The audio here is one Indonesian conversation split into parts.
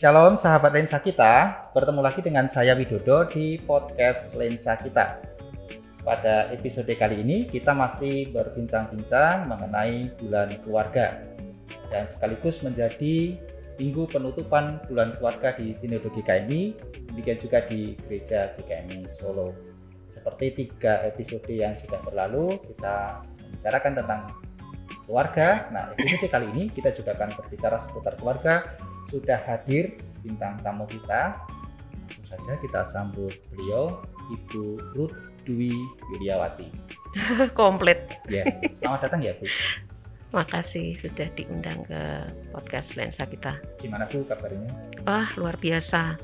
Shalom sahabat lensa kita, bertemu lagi dengan saya Widodo di podcast Lensa Kita. Pada episode kali ini kita masih berbincang-bincang mengenai bulan keluarga dan sekaligus menjadi minggu penutupan bulan keluarga di Sinode GKMI, demikian juga di Gereja GKMI Solo. Seperti tiga episode yang sudah berlalu, kita membicarakan tentang keluarga. Nah, episode kali ini kita juga akan berbicara seputar keluarga sudah hadir bintang tamu kita. Langsung saja kita sambut beliau, Ibu Ruth Dwi Wiryawati. Komplit. Ya, selamat datang ya Bu. Makasih sudah diundang ke podcast Lensa kita. Gimana Bu kabarnya? Wah, luar biasa.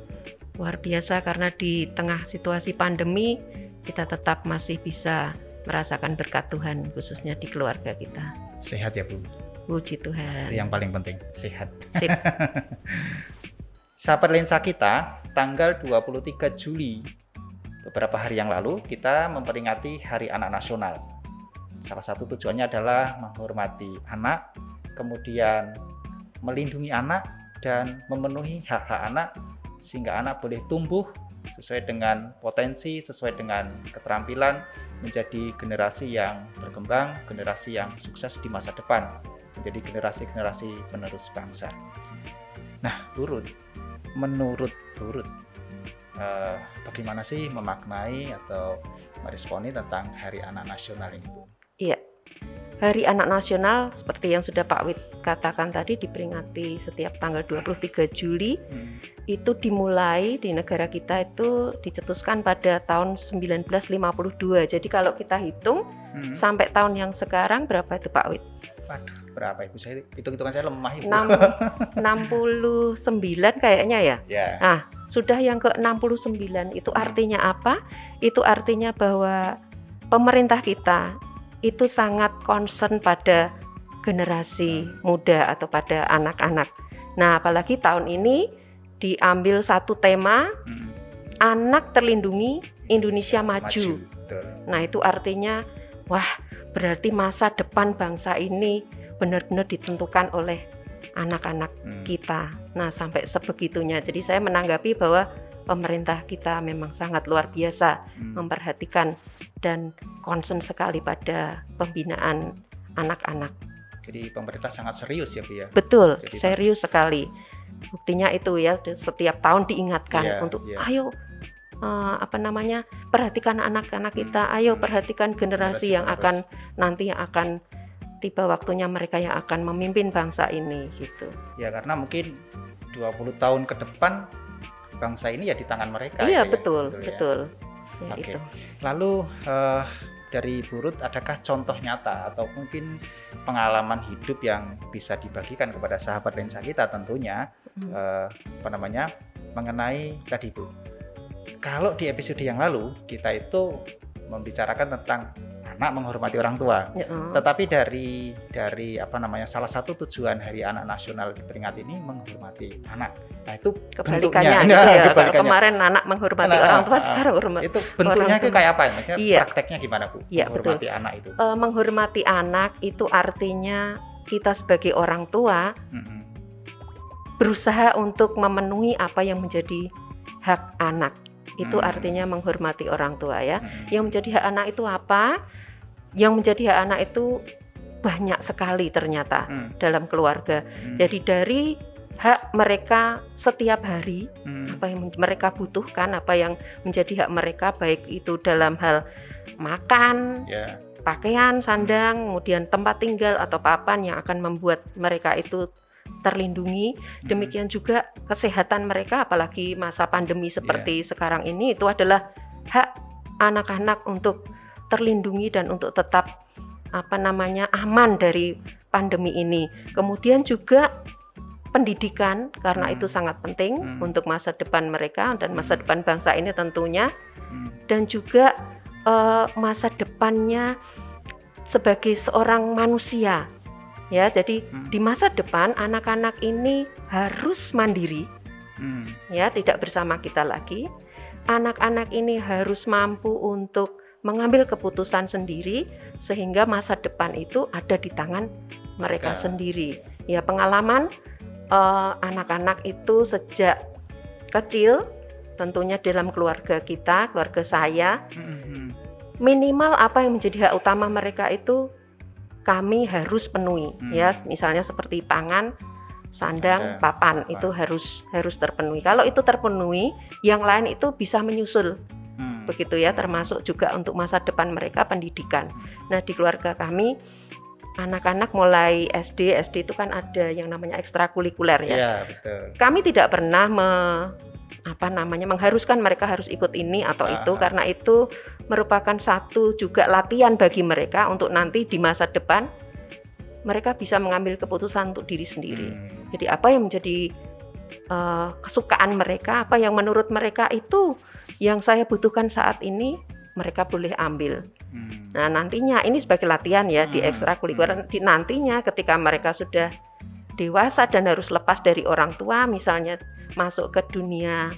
Luar biasa karena di tengah situasi pandemi kita tetap masih bisa merasakan berkat Tuhan khususnya di keluarga kita. Sehat ya Bu. Puji Tuhan. Itu yang paling penting, sehat. Sip. Sahabat lensa kita, tanggal 23 Juli beberapa hari yang lalu kita memperingati Hari Anak Nasional. Salah satu tujuannya adalah menghormati anak, kemudian melindungi anak dan memenuhi hak-hak anak sehingga anak boleh tumbuh sesuai dengan potensi, sesuai dengan keterampilan menjadi generasi yang berkembang, generasi yang sukses di masa depan menjadi generasi-generasi penerus bangsa. Nah, turut menurut turut uh, bagaimana sih memaknai atau meresponi tentang Hari Anak Nasional ini, Bu? Iya. Hari Anak Nasional seperti yang sudah Pak Wit katakan tadi diperingati setiap tanggal 23 Juli. Hmm. Itu dimulai di negara kita itu dicetuskan pada tahun 1952. Jadi kalau kita hitung hmm. sampai tahun yang sekarang berapa itu Pak Wit? Waduh, berapa ibu saya hitung-hitungan saya lemah ibu. 6, 69 kayaknya ya. Yeah. Nah, sudah yang ke 69 itu hmm. artinya apa? Itu artinya bahwa pemerintah kita itu sangat concern pada generasi hmm. muda atau pada anak-anak. Nah, apalagi tahun ini diambil satu tema hmm. anak terlindungi Indonesia maju. maju. Nah, itu artinya wah berarti masa depan bangsa ini benar-benar ditentukan oleh anak-anak hmm. kita. Nah, sampai sebegitunya. Jadi saya menanggapi bahwa pemerintah kita memang sangat luar biasa hmm. memperhatikan dan concern sekali pada pembinaan anak-anak. Jadi pemerintah sangat serius ya, Bu ya. Betul, Jadi, serius sekali. Buktinya itu ya setiap tahun diingatkan yeah, untuk yeah. ayo uh, apa namanya perhatikan anak-anak kita hmm. ayo perhatikan generasi, generasi yang akan nanti yang akan tiba waktunya mereka yang akan memimpin bangsa ini gitu ya karena mungkin 20 tahun ke depan bangsa ini ya di tangan mereka iya ya, betul ya, betul, ya. Ya, okay. lalu uh, dari Burut adakah contoh nyata atau mungkin pengalaman hidup yang bisa dibagikan kepada sahabat lensa kita tentunya hmm. uh, apa namanya mengenai tadi Bu kalau di episode yang lalu kita itu membicarakan tentang anak menghormati orang tua. Ya, uh. Tetapi dari dari apa namanya salah satu tujuan Hari Anak Nasional diperingati ini menghormati anak. Nah itu kebalikannya. Bentuknya, gitu nah, ya. kebalikannya. Kemarin anak menghormati nah, orang tua, uh, sekarang hormat. Itu bentuknya itu kayak apa? Maksudnya iya. prakteknya gimana bu? Iya, menghormati betul. anak itu. Uh, menghormati anak itu artinya kita sebagai orang tua mm -hmm. berusaha untuk memenuhi apa yang menjadi hak anak itu hmm. artinya menghormati orang tua ya. Hmm. Yang menjadi hak anak itu apa? Yang menjadi hak anak itu banyak sekali ternyata hmm. dalam keluarga. Hmm. Jadi dari hak mereka setiap hari hmm. apa yang mereka butuhkan, apa yang menjadi hak mereka baik itu dalam hal makan, yeah. pakaian, sandang, kemudian tempat tinggal atau papan yang akan membuat mereka itu terlindungi. Hmm. Demikian juga kesehatan mereka apalagi masa pandemi seperti yeah. sekarang ini itu adalah hak anak-anak untuk terlindungi dan untuk tetap apa namanya aman dari pandemi ini. Kemudian juga pendidikan karena hmm. itu sangat penting hmm. untuk masa depan mereka dan masa hmm. depan bangsa ini tentunya hmm. dan juga uh, masa depannya sebagai seorang manusia ya jadi hmm. di masa depan anak-anak ini harus mandiri hmm. ya tidak bersama kita lagi anak-anak ini harus mampu untuk mengambil keputusan sendiri sehingga masa depan itu ada di tangan mereka ya. sendiri ya pengalaman eh, anak-anak uh, itu sejak kecil, tentunya dalam keluarga kita, keluarga saya, mm-hmm. minimal apa yang menjadi hak utama mereka itu kami harus penuhi, mm. ya, misalnya seperti pangan, sandang, papan itu harus harus terpenuhi. Kalau itu terpenuhi, yang lain itu bisa menyusul hmm. Begitu ya termasuk juga untuk masa depan mereka pendidikan. Nah di keluarga kami anak-anak mulai SD SD itu kan ada yang namanya ekstrakurikuler ya. ya betul. Kami tidak pernah me, apa namanya mengharuskan mereka harus ikut ini atau Aha. itu karena itu merupakan satu juga latihan bagi mereka untuk nanti di masa depan mereka bisa mengambil keputusan untuk diri sendiri. Hmm. Jadi apa yang menjadi uh, kesukaan mereka, apa yang menurut mereka itu yang saya butuhkan saat ini, mereka boleh ambil. Hmm. Nah nantinya ini sebagai latihan ya hmm. di ekstrakurikuler. Hmm. Di nantinya ketika mereka sudah dewasa dan harus lepas dari orang tua, misalnya masuk ke dunia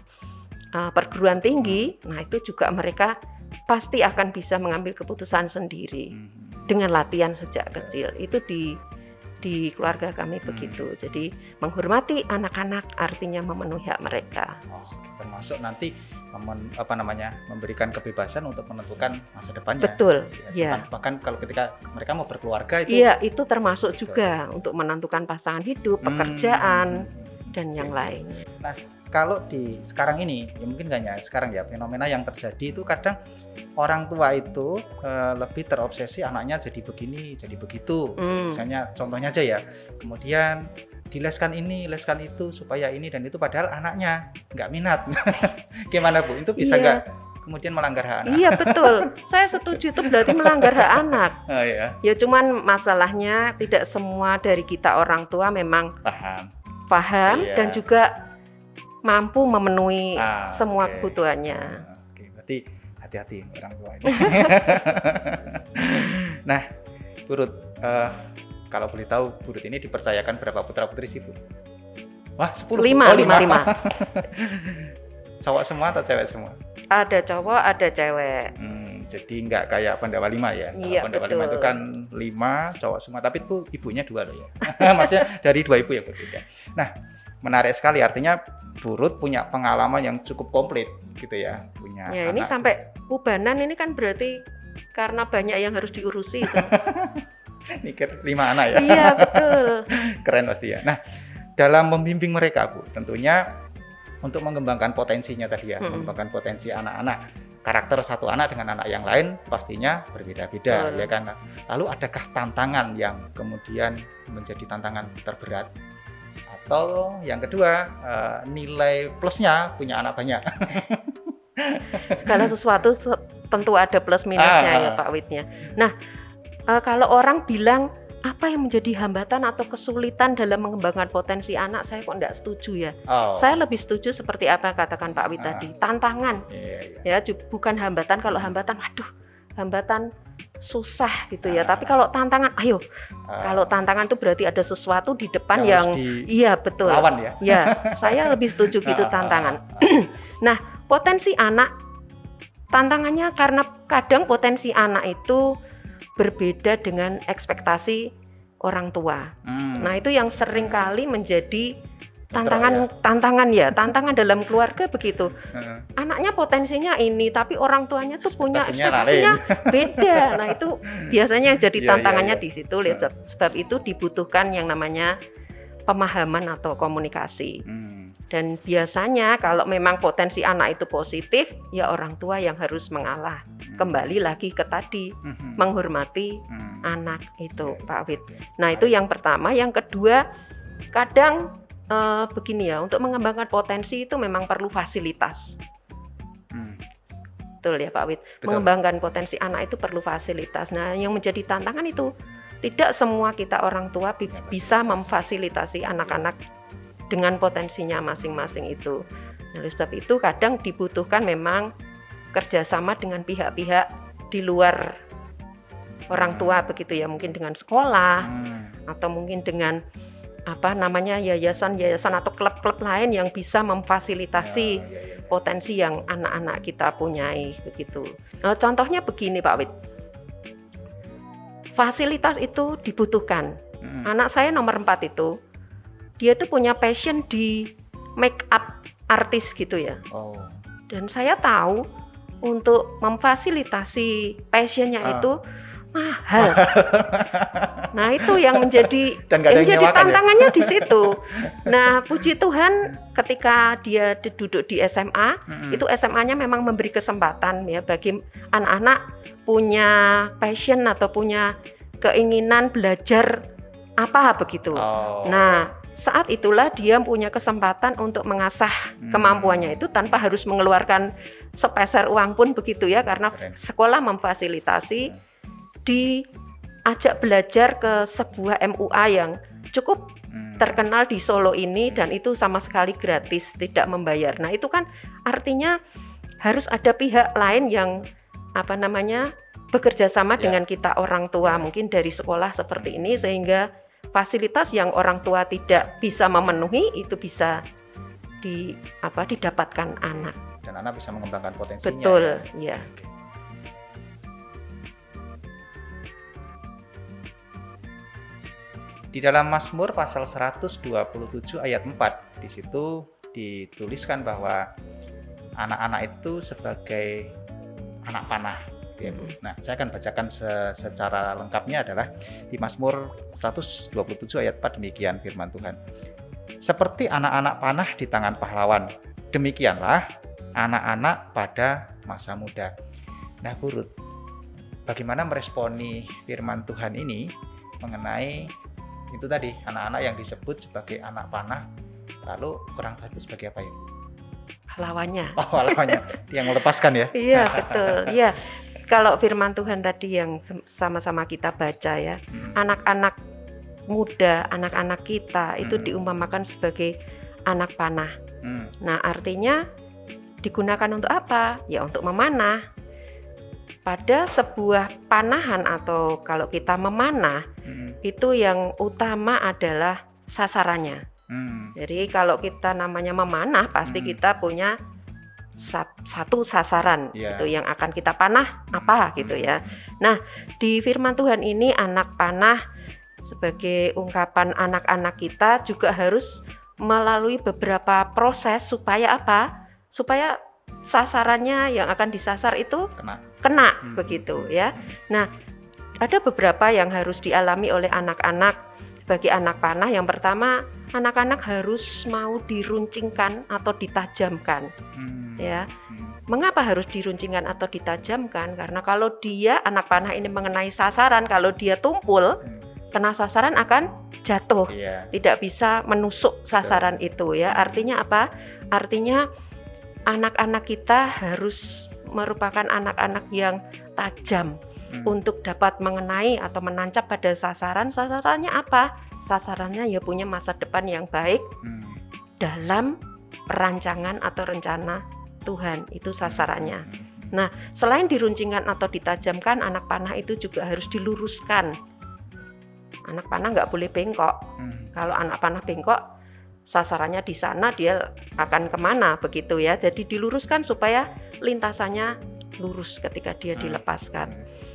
uh, perguruan tinggi, hmm. nah itu juga mereka pasti akan bisa mengambil keputusan sendiri hmm. dengan latihan sejak kecil. Itu di di keluarga kami hmm. begitu. Jadi menghormati anak-anak artinya memenuhi hak mereka. Oh, termasuk nanti memen, apa namanya memberikan kebebasan untuk menentukan masa depannya. Betul. Ya. ya. Bahkan kalau ketika mereka mau berkeluarga itu. Iya, itu termasuk betul. juga untuk menentukan pasangan hidup, pekerjaan hmm. dan yang lain. Nah, kalau di sekarang ini ya mungkin gak hanya sekarang ya fenomena yang terjadi itu kadang orang tua itu e, lebih terobsesi anaknya jadi begini jadi begitu hmm. misalnya contohnya aja ya kemudian dileskan ini leskan itu supaya ini dan itu padahal anaknya nggak minat gimana bu itu bisa iya. nggak iya. kemudian melanggar hak anak iya betul saya setuju itu berarti melanggar hak anak oh, iya. ya cuman masalahnya tidak semua dari kita orang tua memang paham paham iya. dan juga mampu memenuhi ah, semua okay. kebutuhannya. Oke, berarti hati-hati orang tua ini. nah, Burut, uh, kalau boleh tahu, Burut ini dipercayakan berapa putra putri sih, Bu? Wah, sepuluh. Lima, oh, lima, lima. cowok semua atau cewek semua? Ada cowok, ada cewek. Hmm, jadi nggak kayak Pandawa lima ya? Iya, Pandawa lima itu kan lima cowok semua, tapi itu ibunya dua loh ya. Maksudnya dari dua ibu ya berbeda. Nah, menarik sekali. Artinya Burut punya pengalaman yang cukup komplit gitu ya punya ya ini sampai ubanan ini kan berarti karena banyak yang harus diurusi itu. Mikir lima anak ya. Iya betul. Keren pasti ya. Nah dalam membimbing mereka bu tentunya untuk mengembangkan potensinya tadi ya hmm. mengembangkan potensi anak-anak. Karakter satu anak dengan anak yang lain pastinya berbeda-beda ya kan? Lalu adakah tantangan yang kemudian menjadi tantangan terberat atau yang kedua uh, nilai plusnya punya anak banyak. Segala sesuatu tentu ada plus minusnya ah, ya Pak Witnya. Nah uh, kalau orang bilang apa yang menjadi hambatan atau kesulitan dalam mengembangkan potensi anak saya kok tidak setuju ya. Oh. Saya lebih setuju seperti apa katakan Pak Wit ah. tadi, tantangan. Yeah, yeah. Ya bukan hambatan kalau hambatan waduh hambatan susah gitu ya. Uh, Tapi kalau tantangan, ayo. Uh, kalau tantangan itu berarti ada sesuatu di depan yang, yang iya betul. Lawan ya. Ya, saya lebih setuju gitu uh, tantangan. Nah, potensi anak tantangannya karena kadang potensi anak itu berbeda dengan ekspektasi orang tua. Hmm. Nah, itu yang sering kali menjadi tantangan ya. tantangan ya tantangan dalam keluarga begitu anaknya potensinya ini tapi orang tuanya tuh punya ekspektasinya beda nah itu biasanya jadi iya, tantangannya ya, ya. di situ sebab itu dibutuhkan yang namanya pemahaman atau komunikasi hmm. dan biasanya kalau memang potensi anak itu positif ya orang tua yang harus mengalah hmm. kembali lagi ke tadi hmm. menghormati hmm. anak itu Pak Wid nah itu yang pertama yang kedua kadang uh, begini ya, untuk mengembangkan potensi itu memang perlu fasilitas. Hmm. Betul ya Pak Wid. Betul. Mengembangkan potensi anak itu perlu fasilitas. Nah, yang menjadi tantangan itu tidak semua kita orang tua bi bisa memfasilitasi anak-anak dengan potensinya masing-masing itu. Nah, oleh sebab itu kadang dibutuhkan memang kerjasama dengan pihak-pihak di luar orang tua begitu ya, mungkin dengan sekolah hmm. atau mungkin dengan apa namanya yayasan-yayasan atau klub-klub lain yang bisa memfasilitasi ya, ya, ya. potensi yang anak-anak kita punyai begitu. Nah, contohnya begini Pak Wid, fasilitas itu dibutuhkan. Hmm. Anak saya nomor empat itu dia tuh punya passion di make up artis gitu ya. Oh. Dan saya tahu untuk memfasilitasi passionnya Ah. itu mahal. nah itu yang menjadi Dan yang yang jadi nyewakan ya? tantangannya di situ. Nah puji Tuhan ketika dia di- duduk di SMA Mm-mm. itu SMA-nya memang memberi kesempatan ya bagi anak-anak punya passion atau punya keinginan belajar apa begitu. Oh. Nah, saat itulah dia punya kesempatan untuk mengasah Hmm. kemampuannya itu tanpa harus mengeluarkan sepeser uang pun begitu ya karena sekolah memfasilitasi diajak belajar ke sebuah MUA yang cukup Hmm. terkenal di Solo ini dan itu sama sekali gratis, tidak membayar. Nah, itu kan artinya harus ada pihak lain yang apa namanya bekerja sama Ya. dengan kita orang tua mungkin dari sekolah seperti ini sehingga fasilitas yang orang tua tidak bisa memenuhi itu bisa di apa didapatkan anak. Dan anak bisa mengembangkan potensinya. Betul, ya. ya. Di dalam Mazmur pasal 127 ayat 4 di situ dituliskan bahwa anak-anak itu sebagai anak panah. Ya, Bu. Nah, saya akan bacakan se- secara lengkapnya adalah di Mazmur 127 ayat 4 demikian firman Tuhan. Seperti anak-anak panah di tangan pahlawan, demikianlah anak-anak pada masa muda. Nah, Burut, bagaimana meresponi firman Tuhan ini mengenai itu tadi anak-anak yang disebut sebagai anak panah, lalu kurang tahu itu sebagai apa ya? Lawannya. Oh, lawannya yang melepaskan ya? Iya, betul. Iya. Kalau firman Tuhan tadi yang sama-sama kita baca ya, Hmm. anak-anak muda, anak-anak kita itu Hmm. diumpamakan sebagai anak panah. Hmm. Nah, artinya digunakan untuk apa? Ya untuk memanah. Pada sebuah panahan atau kalau kita memanah, Hmm. itu yang utama adalah sasarannya. Hmm. Jadi kalau kita namanya memanah, pasti Hmm. kita punya sat- satu sasaran Iya. gitu yang akan kita panah apa gitu ya. Nah, di firman Tuhan ini anak panah sebagai ungkapan anak-anak kita juga harus melalui beberapa proses supaya apa? Supaya sasarannya yang akan disasar itu Kena. kena Hmm. Begitu ya. Nah, ada beberapa yang harus dialami oleh anak-anak bagi anak panah. Yang pertama, anak-anak harus mau diruncingkan atau ditajamkan Hmm. ya. Hmm. Mengapa harus diruncingkan atau ditajamkan? Karena kalau dia anak panah ini mengenai sasaran, kalau dia tumpul Hmm. kena sasaran akan jatuh, Iya. tidak bisa menusuk sasaran itu ya. Artinya apa? Artinya anak-anak kita harus merupakan anak-anak yang tajam Hmm. untuk dapat mengenai atau menancap pada sasaran. Sasarannya apa? Sasarannya ya punya masa depan yang baik Hmm. dalam perancangan atau rencana Tuhan. Itu sasarannya. Hmm. Nah, selain diruncingkan atau ditajamkan, anak panah itu juga harus diluruskan. Anak panah nggak boleh bengkok. Hmm. Kalau anak panah bengkok, sasarannya di sana, dia akan ke mana begitu ya. Jadi diluruskan supaya lintasannya lurus ketika dia Hmm. dilepaskan.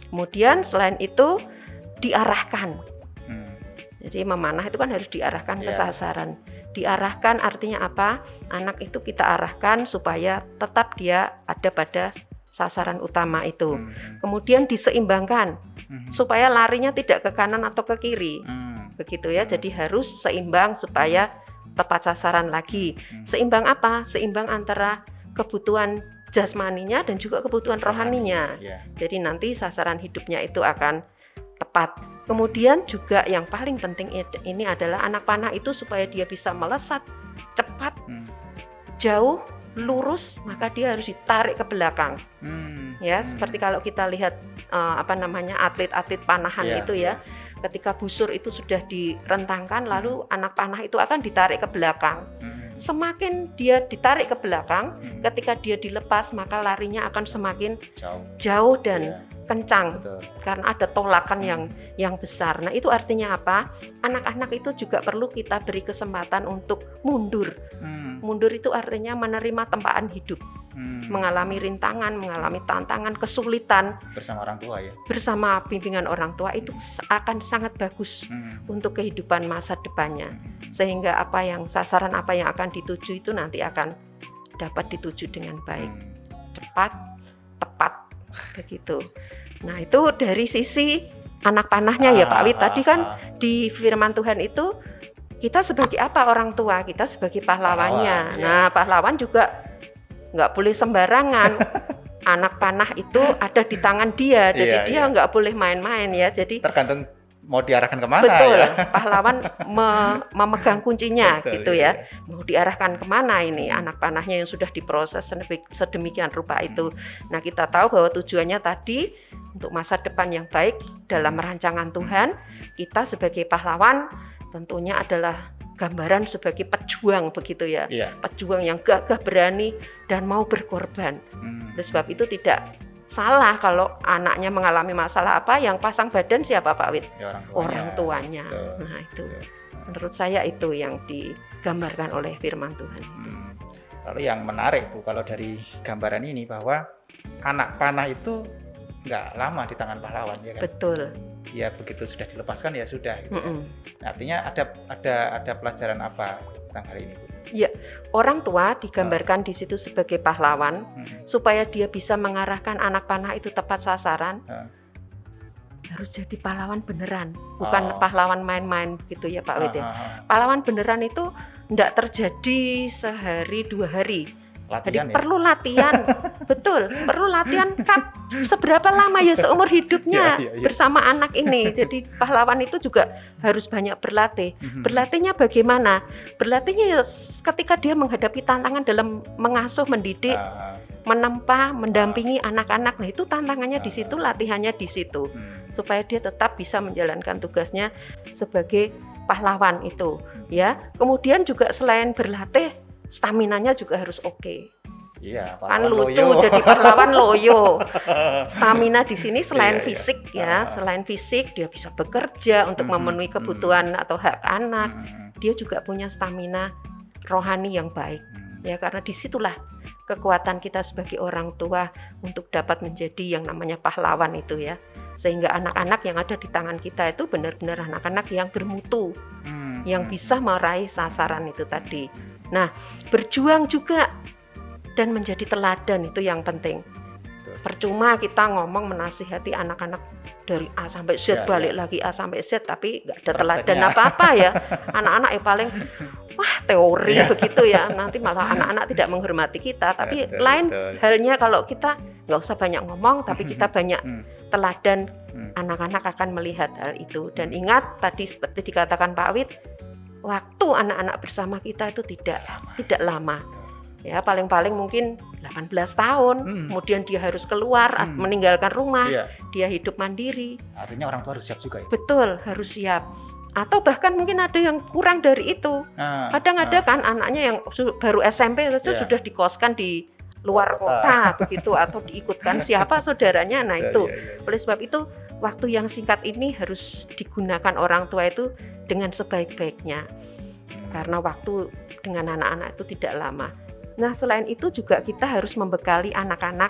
Kemudian selain itu diarahkan. Hmm. Jadi memanah itu kan harus diarahkan ke Iya. sasaran. Diarahkan artinya apa? Anak itu kita arahkan supaya tetap dia ada pada sasaran utama itu. Hmm. Kemudian diseimbangkan Hmm. supaya larinya tidak ke kanan atau ke kiri. Hmm. Begitu ya. Jadi harus seimbang supaya tepat sasaran lagi. Seimbang apa? Seimbang antara kebutuhan jasmaninya dan juga kebutuhan rohaninya. Iya. Jadi nanti sasaran hidupnya itu akan tepat. Kemudian juga yang paling penting ini adalah anak panah itu supaya dia bisa melesat cepat, Hmm. jauh, lurus, maka dia harus ditarik ke belakang. Hmm. Ya, Hmm. seperti kalau kita lihat eh, apa namanya atlet-atlet panahan Iya, itu ya. Ketika busur itu sudah direntangkan, lalu anak panah itu akan ditarik ke belakang. Hmm. Semakin dia ditarik ke belakang, Hmm. ketika dia dilepas maka larinya akan semakin Jauh. jauh dan Iya. Kencang Betul. karena ada tolakan yang yang besar. Nah, itu artinya apa? Anak-anak itu juga perlu kita beri kesempatan untuk mundur. Hmm. Mundur itu artinya menerima tempaan hidup. Hmm. Mengalami rintangan, mengalami tantangan, kesulitan bersama orang tua ya. Bersama bimbingan orang tua itu akan sangat bagus hmm. untuk kehidupan masa depannya. Sehingga apa yang sasaran apa yang akan dituju itu nanti akan dapat dituju dengan baik. Hmm. Cepat, begitu. Nah itu dari sisi anak panahnya ya Pak Wid. Tadi kan ah, ah. di firman Tuhan itu kita sebagai apa orang tua kita sebagai pahlawannya. Pahlawan, ya. Nah pahlawan juga nggak boleh sembarangan. anak panah itu ada di tangan dia, jadi iya, dia iya. nggak boleh main-main ya. Jadi tergantung mau diarahkan ke mana betul ya? pahlawan me memegang kuncinya betul, gitu ya. ya mau diarahkan ke mana ini anak panahnya yang sudah diproses sedemikian rupa itu nah kita tahu bahwa tujuannya tadi untuk masa depan yang baik dalam rancangan Tuhan kita sebagai pahlawan tentunya adalah gambaran sebagai pejuang begitu ya, ya. pejuang yang gagah berani dan mau berkorban. Hmm. Oleh sebab itu tidak salah kalau anaknya mengalami masalah apa yang pasang badan siapa Pak Wid? Ya, orang tuanya. Orang tuanya. Betul. Nah itu Betul. menurut saya itu yang digambarkan oleh Firman Tuhan. Hmm. Lalu yang menarik Bu kalau dari gambaran ini bahwa anak panah itu nggak lama di tangan pahlawan ya kan? Betul. Ya begitu sudah dilepaskan ya sudah. Gitu mm -mm. Nah, artinya ada ada ada pelajaran apa tentang hal ini Bu? Ya, orang tua digambarkan di situ sebagai pahlawan hmm. supaya dia bisa mengarahkan anak panah itu tepat sasaran. Hmm. Harus jadi pahlawan beneran, bukan oh. pahlawan main-main gitu ya Pak Wid ya. Pahlawan beneran itu tidak terjadi sehari dua hari latihan Jadi ya? perlu latihan, betul, perlu latihan kap seberapa lama ya seumur hidupnya ya, ya, ya. bersama anak ini. Jadi pahlawan itu juga harus banyak berlatih. Mhm. Berlatihnya bagaimana? Berlatihnya ya ketika dia menghadapi tantangan dalam mengasuh, mendidik, uh, menempa, mendampingi anak-anak. Nah itu tantangannya uh, di situ, latihannya di situ, hmm. supaya dia tetap bisa menjalankan tugasnya sebagai pahlawan itu. Ya, kemudian juga selain berlatih stamina-nya juga harus oke. Okay. Iya, kan lucu loyo. jadi pahlawan loyo. Stamina di sini selain iya, iya. fisik iya. ya, ah. selain fisik dia bisa bekerja untuk hmm, memenuhi kebutuhan hmm. atau hak anak. Hmm. Dia juga punya stamina rohani yang baik. Hmm. Ya karena di situlah kekuatan kita sebagai orang tua untuk dapat menjadi yang namanya pahlawan itu ya. Sehingga anak-anak yang ada di tangan kita itu benar-benar anak-anak yang bermutu, hmm. yang bisa meraih sasaran itu tadi Nah, berjuang juga dan menjadi teladan itu yang penting. Percuma kita ngomong menasihati anak-anak dari A sampai Z ya, balik ya. lagi A sampai Z tapi nggak ada teladan apa-apa ya. Anak-anak yang paling wah teori ya. begitu ya. Nanti malah anak-anak tidak menghormati kita. Tapi betul, lain betul. halnya kalau kita nggak usah banyak ngomong tapi kita banyak hmm. teladan hmm. anak-anak akan melihat hal itu. Dan hmm. ingat tadi seperti dikatakan Pak Wid waktu anak-anak bersama kita itu tidak lama. tidak lama. Ya, paling-paling mungkin 18 tahun, hmm. kemudian dia harus keluar, hmm. meninggalkan rumah, iya. dia hidup mandiri. Artinya orang tua harus siap juga ya? Betul, harus siap. Atau bahkan mungkin ada yang kurang dari itu. Nah, Kadang nah. ada kan anaknya yang baru SMP saja yeah. sudah dikoskan di luar kota, kota begitu atau diikutkan siapa saudaranya. Nah, itu. Iya, iya. Oleh sebab itu waktu yang singkat ini harus digunakan orang tua itu dengan sebaik-baiknya karena waktu dengan anak-anak itu tidak lama. Nah, selain itu juga kita harus membekali anak-anak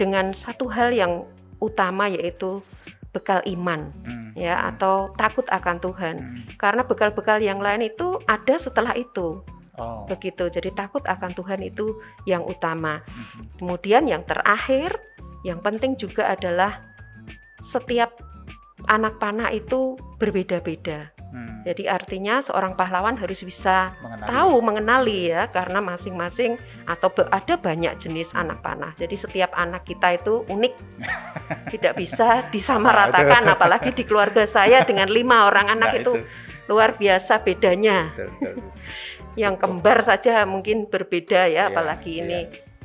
dengan satu hal yang utama yaitu bekal iman hmm. ya atau takut akan Tuhan. Hmm. Karena bekal-bekal yang lain itu ada setelah itu. Oh. Begitu. Jadi takut akan Tuhan itu yang utama. Hmm. Kemudian yang terakhir, yang penting juga adalah setiap anak panah itu berbeda-beda. Hmm. Jadi artinya seorang pahlawan harus bisa mengenali. tahu mengenali ya karena masing-masing atau ada banyak jenis anak panah. Jadi setiap anak kita itu unik, tidak bisa disamaratakan. Apalagi di keluarga saya dengan lima orang anak nah, itu, itu luar biasa bedanya. yang kembar saja mungkin berbeda ya, ya apalagi ya. ini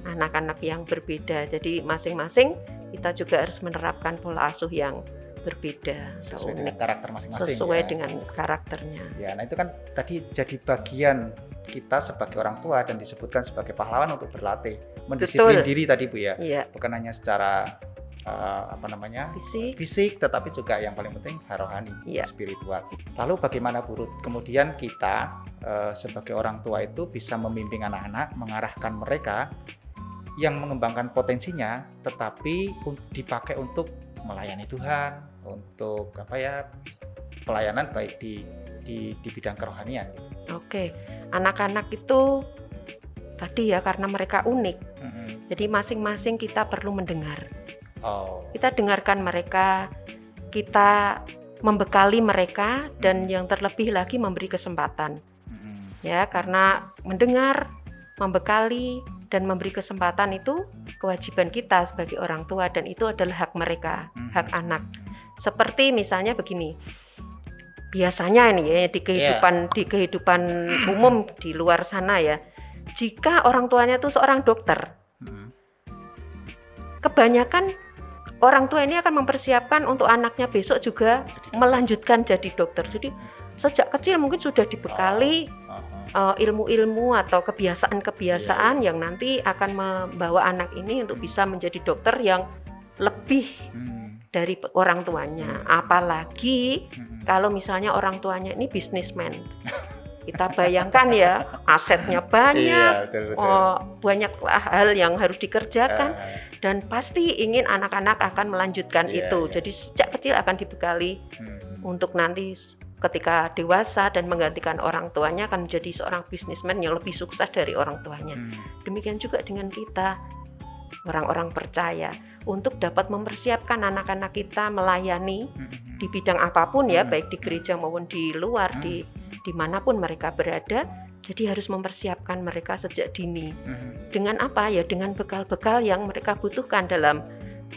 anak-anak yang berbeda. Jadi masing-masing kita juga harus menerapkan pola asuh yang berbeda sesuai dengan karakter masing-masing sesuai ya. dengan karakternya ya nah itu kan tadi jadi bagian kita sebagai orang tua dan disebutkan sebagai pahlawan untuk berlatih mendisiplin Betul. diri tadi bu ya, ya. bukan hanya secara uh, apa namanya fisik fisik tetapi juga yang paling penting rohani Iya. spiritual lalu bagaimana Bu Ruth? kemudian kita uh, sebagai orang tua itu bisa membimbing anak-anak mengarahkan mereka yang mengembangkan potensinya tetapi dipakai untuk melayani Tuhan untuk apa ya pelayanan baik di di, di bidang kerohanian. Gitu. oke anak-anak itu tadi ya karena mereka unik. Mm-mm. jadi masing-masing kita perlu mendengar. Oh, kita dengarkan mereka kita membekali mereka dan yang terlebih lagi memberi kesempatan. Ya karena mendengar membekali dan memberi kesempatan itu kewajiban kita sebagai orang tua dan itu adalah hak mereka hak anak seperti misalnya begini biasanya ini ya di kehidupan di kehidupan umum di luar sana ya jika orang tuanya itu seorang dokter Mm-mm. kebanyakan orang tua ini akan mempersiapkan untuk anaknya besok juga melanjutkan jadi dokter jadi sejak kecil mungkin sudah dibekali Aha. uh, ilmu-ilmu atau kebiasaan-kebiasaan yang nanti akan membawa anak ini untuk bisa menjadi dokter yang lebih Hmm. Dari orang tuanya. Apalagi Mm-mm. kalau misalnya orang tuanya ini bisnismen. Kita bayangkan ya, asetnya banyak, Iya, betul, betul. oh, banyaklah hal yang harus dikerjakan Eh, dan pasti ingin anak-anak akan melanjutkan Iya, itu. iya. Jadi sejak kecil akan dibekali mm. untuk nanti ketika dewasa dan menggantikan orang tuanya akan menjadi seorang bisnismen yang lebih sukses dari orang tuanya. Mm. Demikian juga dengan kita orang-orang percaya untuk dapat mempersiapkan anak-anak kita melayani di bidang apa pun ya, baik di gereja maupun di luar, di di mana pun mereka berada. Jadi harus mempersiapkan mereka sejak dini. Dengan apa ya? Dengan bekal-bekal yang mereka butuhkan dalam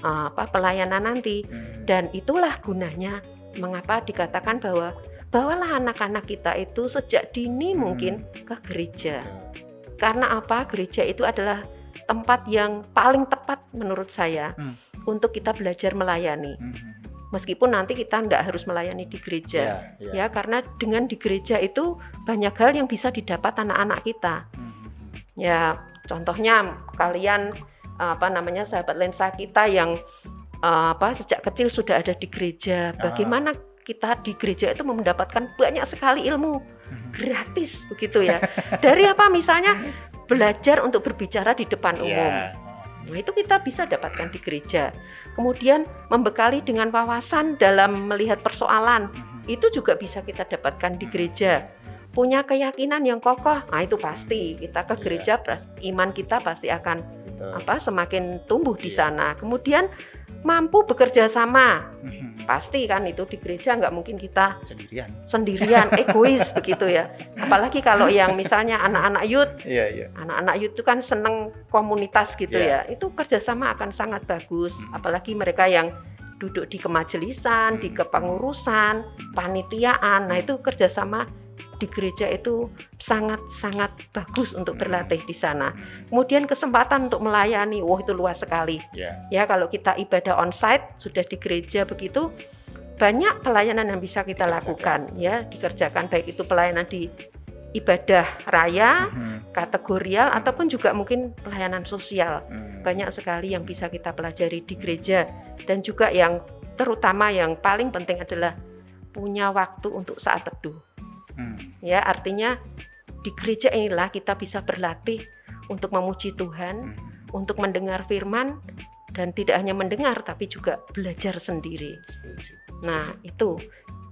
uh, apa pelayanan nanti. Mm. Dan itulah gunanya mengapa dikatakan bahwa bawalah anak-anak kita itu sejak dini Hmm. mungkin ke gereja. Karena apa? Gereja itu adalah tempat yang paling tepat menurut saya Hmm. untuk kita belajar melayani. Mm. Meskipun nanti kita tidak harus melayani di gereja. Iya, iya. Ya, karena dengan di gereja itu banyak hal yang bisa didapat anak-anak kita. Mm. Ya, contohnya kalian apa namanya sahabat lensa kita yang eh, apa sejak kecil sudah ada di gereja. Ah. Bagaimana kita di gereja itu mendapatkan banyak sekali ilmu Mm. gratis begitu ya. Dari apa misalnya belajar untuk berbicara di depan umum. Iya. Nah, itu kita bisa dapatkan di gereja. Kemudian membekali dengan wawasan dalam melihat persoalan, Mm. itu juga bisa kita dapatkan di gereja. Punya keyakinan yang kokoh, nah itu pasti kita ke Iya. gereja, iman kita pasti akan apa semakin tumbuh di Iya. sana. Kemudian mampu bekerja sama, Mm. pasti kan itu di gereja nggak mungkin kita Sendirian. sendirian, egois begitu ya. Apalagi kalau yang misalnya anak-anak youth Iya, iya. anak-anak youth itu kan seneng komunitas gitu Iya. ya itu kerjasama akan sangat bagus Hmm. apalagi mereka yang duduk di kemajelisan di Hmm. kepengurusan panitiaan nah Hmm. itu kerjasama di gereja itu sangat-sangat bagus untuk Hmm. berlatih di sana kemudian kesempatan untuk melayani wah itu luas sekali Iya. ya kalau kita ibadah onsite sudah di gereja begitu banyak pelayanan yang bisa kita Dikerjakan. lakukan ya dikerjakan baik itu pelayanan di ibadah raya Mm. kategorial ataupun juga mungkin pelayanan sosial. Mm. Banyak sekali yang bisa kita pelajari di gereja dan juga yang terutama yang paling penting adalah punya waktu untuk saat teduh. Mm. Ya, artinya di gereja inilah kita bisa berlatih untuk memuji Tuhan, Mm. untuk mendengar firman dan tidak hanya mendengar tapi juga belajar sendiri. Setuju. Nah, itu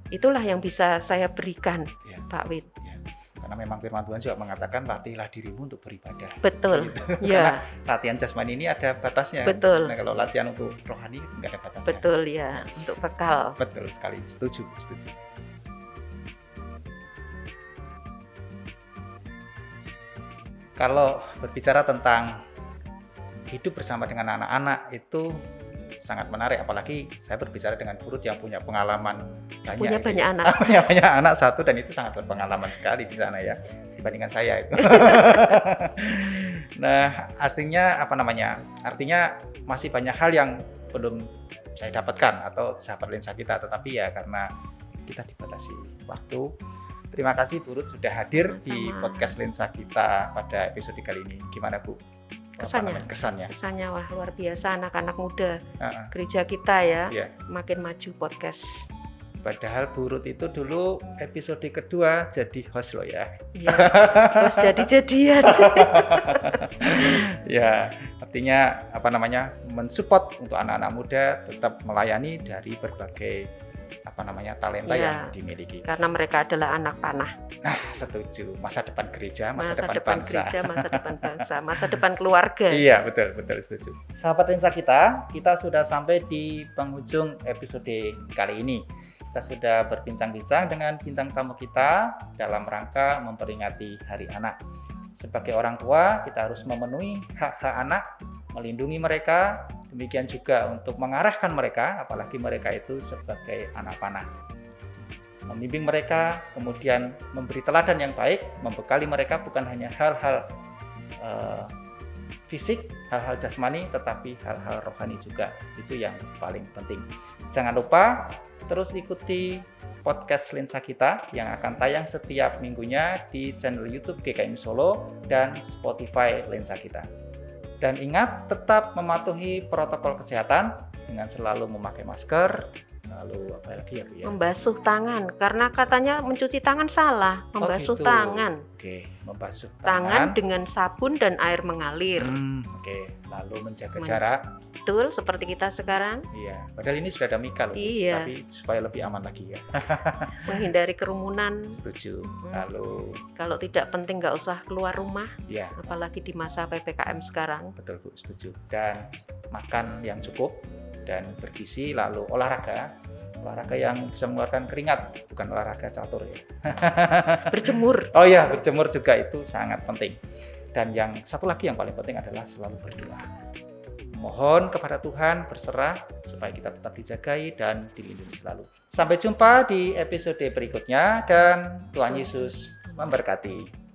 itulah yang bisa saya berikan, Iya. Pak Wid. Iya. Karena memang firman Tuhan juga mengatakan latihlah dirimu untuk beribadah. Betul. Gitu. Ya, Latihan jasmani ini ada batasnya. Betul. Nah, kalau latihan untuk rohani nggak ada batasnya. betul ya, untuk bekal. Betul sekali. Setuju, setuju. Kalau berbicara tentang hidup bersama dengan anak-anak itu sangat menarik apalagi saya berbicara dengan Burut yang punya pengalaman banyak Punya ini. banyak anak. punya banyak anak satu dan itu sangat berpengalaman sekali di sana ya dibandingkan saya itu. nah, aslinya apa namanya? Artinya masih banyak hal yang belum saya dapatkan atau sahabat lensa kita tetapi ya karena kita dibatasi waktu. Terima kasih Burut sudah hadir di Sama-sama. podcast lensa kita pada episode kali ini. Gimana Bu? kesannya kesannya kesannya wah luar biasa anak-anak muda uh -uh. gereja kita ya yeah. makin maju podcast Padahal Burut itu dulu episode kedua jadi host loh ya. Iya, host jadi-jadian. ya, artinya apa namanya mensupport untuk anak-anak muda tetap melayani dari berbagai apa namanya talenta ya, yang dimiliki. Karena mereka adalah anak panah. Nah, setuju. Masa depan gereja, masa, masa depan, depan bangsa. gereja, masa depan bangsa, masa depan keluarga. iya, betul, betul setuju. Sahabat lensa kita, kita sudah sampai di penghujung episode kali ini. Kita sudah berbincang-bincang dengan bintang tamu kita dalam rangka memperingati Hari Anak. Sebagai orang tua, kita harus memenuhi hak-hak anak, melindungi mereka, demikian juga untuk mengarahkan mereka, apalagi mereka itu sebagai anak panah. Membimbing mereka, kemudian memberi teladan yang baik, membekali mereka bukan hanya hal-hal uh, fisik, hal-hal jasmani, tetapi hal-hal rohani juga. Itu yang paling penting. Jangan lupa terus ikuti podcast lensa kita yang akan tayang setiap minggunya di channel YouTube GKM Solo dan Spotify lensa kita. Dan ingat tetap mematuhi protokol kesehatan dengan selalu memakai masker, lalu apa lagi ya Bu ya? Membasuh tangan karena katanya mencuci tangan salah, Oh, membasuh gitu. tangan. Oke, membasuh Tangan tangan. dengan sabun dan air mengalir. Hmm, Oke, lalu menjaga Men- jarak. Betul seperti kita sekarang Iya, padahal ini sudah ada Mika loh. Iya. tapi supaya lebih aman lagi ya. menghindari kerumunan. Setuju. Hmm. Lalu Kalau tidak penting nggak usah keluar rumah, ya, apalagi di masa PPKM sekarang. betul Bu, setuju. Dan makan yang cukup dan bergizi lalu olahraga. Olahraga yang bisa mengeluarkan keringat, bukan olahraga catur ya. Berjemur. Oh ya, berjemur juga itu sangat penting. Dan yang satu lagi yang paling penting adalah selalu berdoa. Mohon kepada Tuhan berserah supaya kita tetap dijagai dan dilindungi selalu. Sampai jumpa di episode berikutnya dan Tuhan Yesus memberkati.